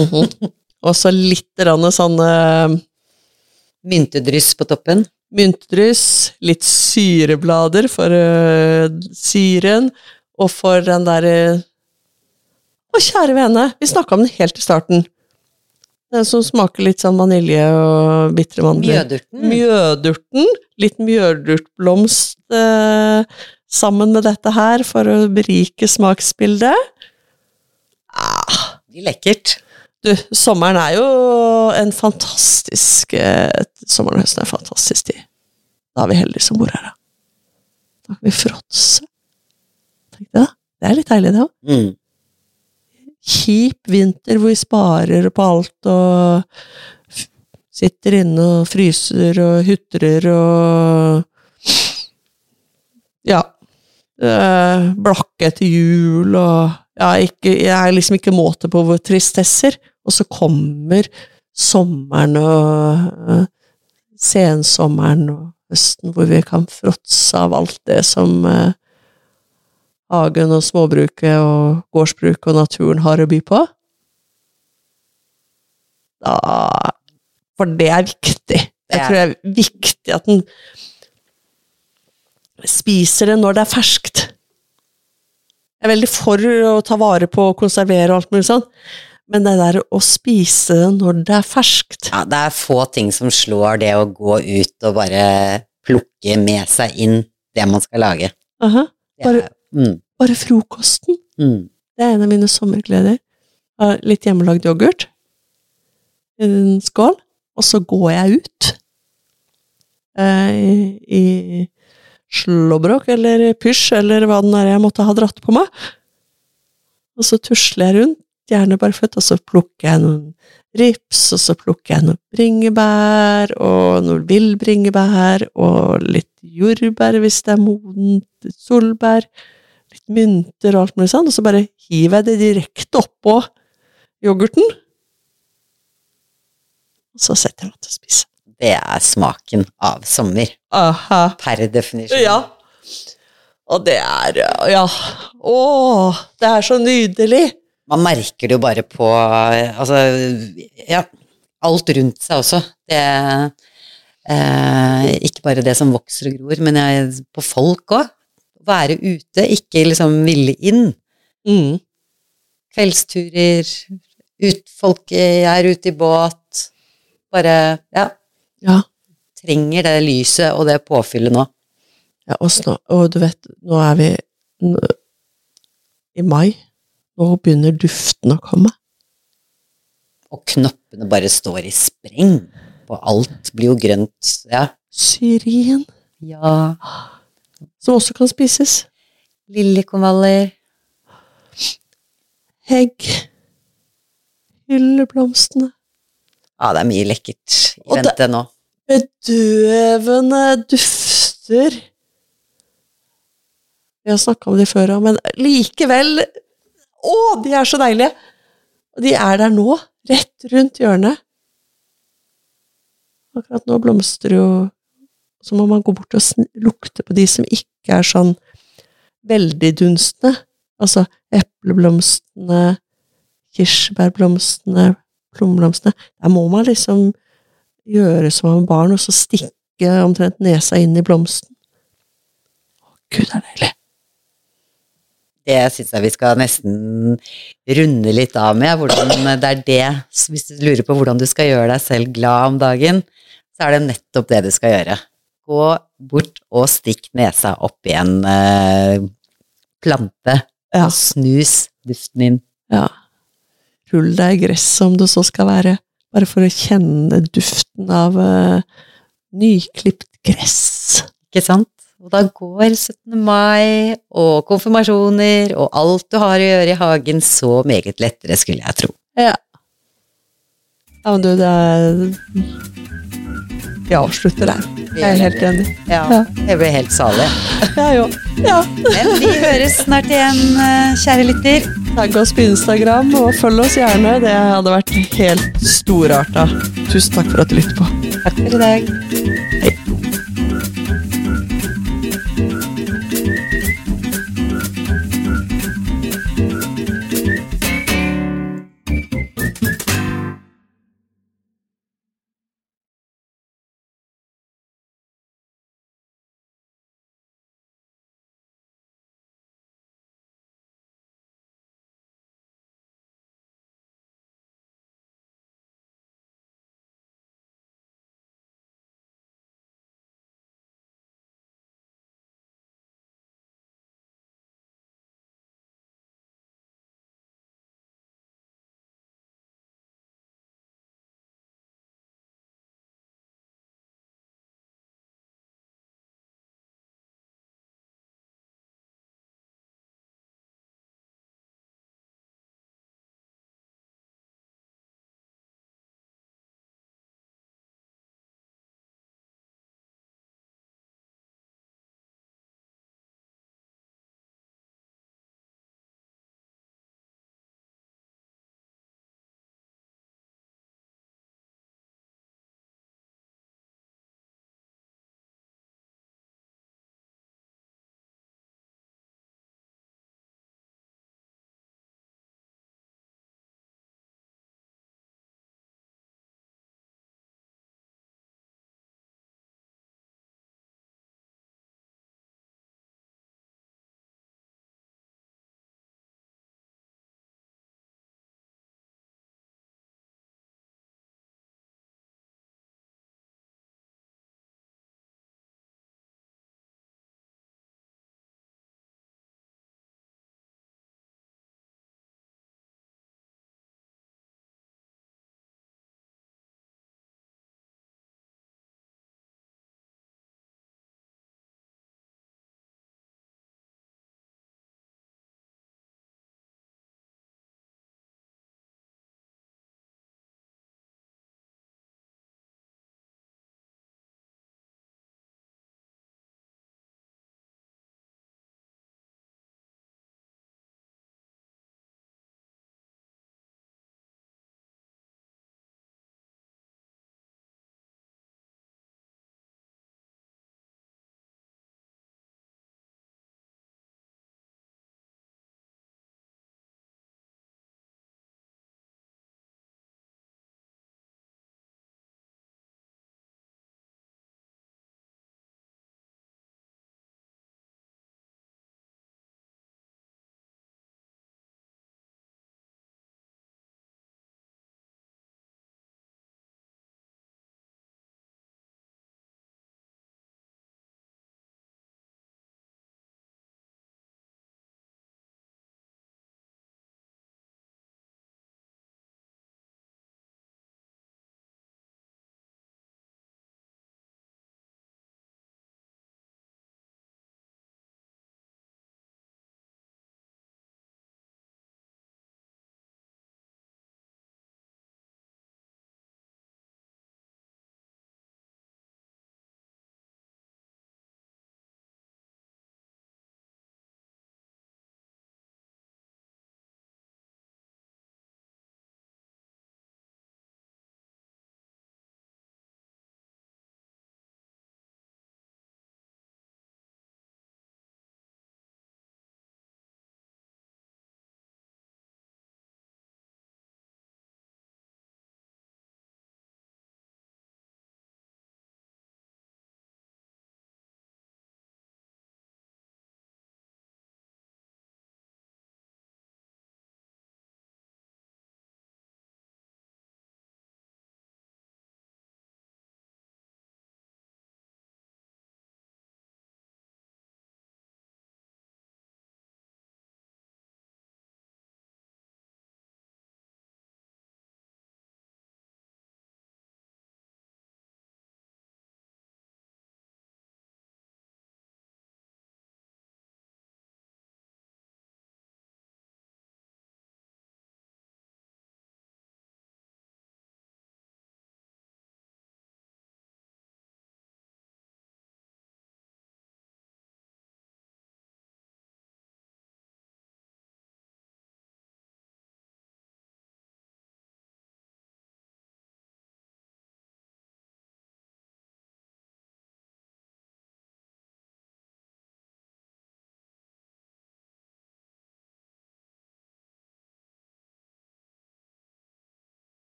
Og så litt sånn... sånne Myntedryss på toppen. Myntedryss, litt syreblader for uh, syren, og for den derre Å, kjære vene, vi snakka om den helt i starten. Den som smaker litt sånn vanilje og bitre mandler. Mjødurten. Mjødurten. Litt mjødurtblomst uh, sammen med dette her for å berike smaksbildet. De lekkert. Du, sommeren er jo en fantastisk eh, Sommeren og høsten er en fantastisk tid. Da er vi heldige som bor her, da. Da kan vi fråtse. Tenk det, da. Det er litt deilig, det òg. Mm. Kjip vinter hvor vi sparer på alt og sitter inne og fryser og hutrer og Ja. Blakke etter jul og ja, ikke, Jeg er liksom ikke måte på hvor tristesser. Og så kommer sommeren og eh, sensommeren og høsten hvor vi kan fråtse av alt det som eh, hagen og småbruket og gårdsbruket og naturen har å by på. Da For det er viktig. Jeg tror det er viktig at en spiser det når det er ferskt. Jeg er veldig for å ta vare på og konservere og alt mulig sånn, men det der å spise det når det er ferskt Ja, det er få ting som slår det å gå ut og bare plukke med seg inn det man skal lage. Aha. Det Bare- er, mm, Bare frokosten. mm. Det er en av mine sommergleder. Litt hjemmelagd yoghurt i en skål, og så går jeg ut eh, i, slåbrok eller pysj eller hva den er jeg måtte ha dratt på meg. Og så tusler jeg rundt, gjerne barføtt, og så plukker jeg noen rips, og så plukker jeg noen bringebær, og noen villbringebær, og litt jordbær hvis det er modent, solbær litt mynter og alt mulig sånn, og så bare hiver jeg det direkte oppå yoghurten. Og så setter jeg meg til å spise. Det er smaken av sommer, Aha. per definisjon. Ja. Og det er Ja. Å, det er så nydelig! Man merker det jo bare på Altså, ja, alt rundt seg også. Det eh, Ikke bare det som vokser og gror, men jeg, på folk òg. Være ute, ikke liksom ville inn. Mm. Kveldsturer, ut, folk er ute i båt. Bare, ja, Ja. trenger det lyset og det påfyllet nå. ja og, nå. og du vet, nå er vi i mai. Nå begynner duften å komme. Og knoppene bare står i spreng. Og alt blir jo grønt. Ja. Syrin, ja. som også kan spises. Liljekonvaller. Hegg. Hylleblomstene. Ja, det er mye lekkert i vente nå. bedøvende dufter. Vi har snakka om de før òg, men likevel Å, de er så deilige! Og de er der nå, rett rundt hjørnet. Akkurat nå blomstrer jo Så må man gå bort og lukte på de som ikke er sånn veldig dunstende. Altså epleblomstene, kirsebærblomstene, plommeblomstene. Der må man liksom gjøre som om barn, og så stikke omtrent nesa inn i blomsten. Å, Gud, det er deilig. Det syns jeg vi skal nesten runde litt av med. Hvordan det er det Hvis du lurer på hvordan du skal gjøre deg selv glad om dagen, så er det nettopp det du skal gjøre. Gå bort og stikk nesa opp i en eh, plante, Ja. snus duften inn. ja. Rull deg i gresset om det så skal være, bare for å kjenne duften av eh, nyklipt gress. Ikke sant? Og da går 17. mai og konfirmasjoner og alt du har å gjøre i hagen så meget lettere, skulle jeg tro. Ja. Ja, men du, det er Vi avslutter der. Jeg er helt enig. Ja, Ja. jeg ble helt salig. Jeg òg. Ja. Men vi høres snart igjen, eh, kjære lytter. Tagg oss på Instagram, og følg oss gjerne. Det hadde vært helt storarta. Tusen takk for at du lytter på. Takk for i dag. Hei.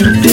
Thank you.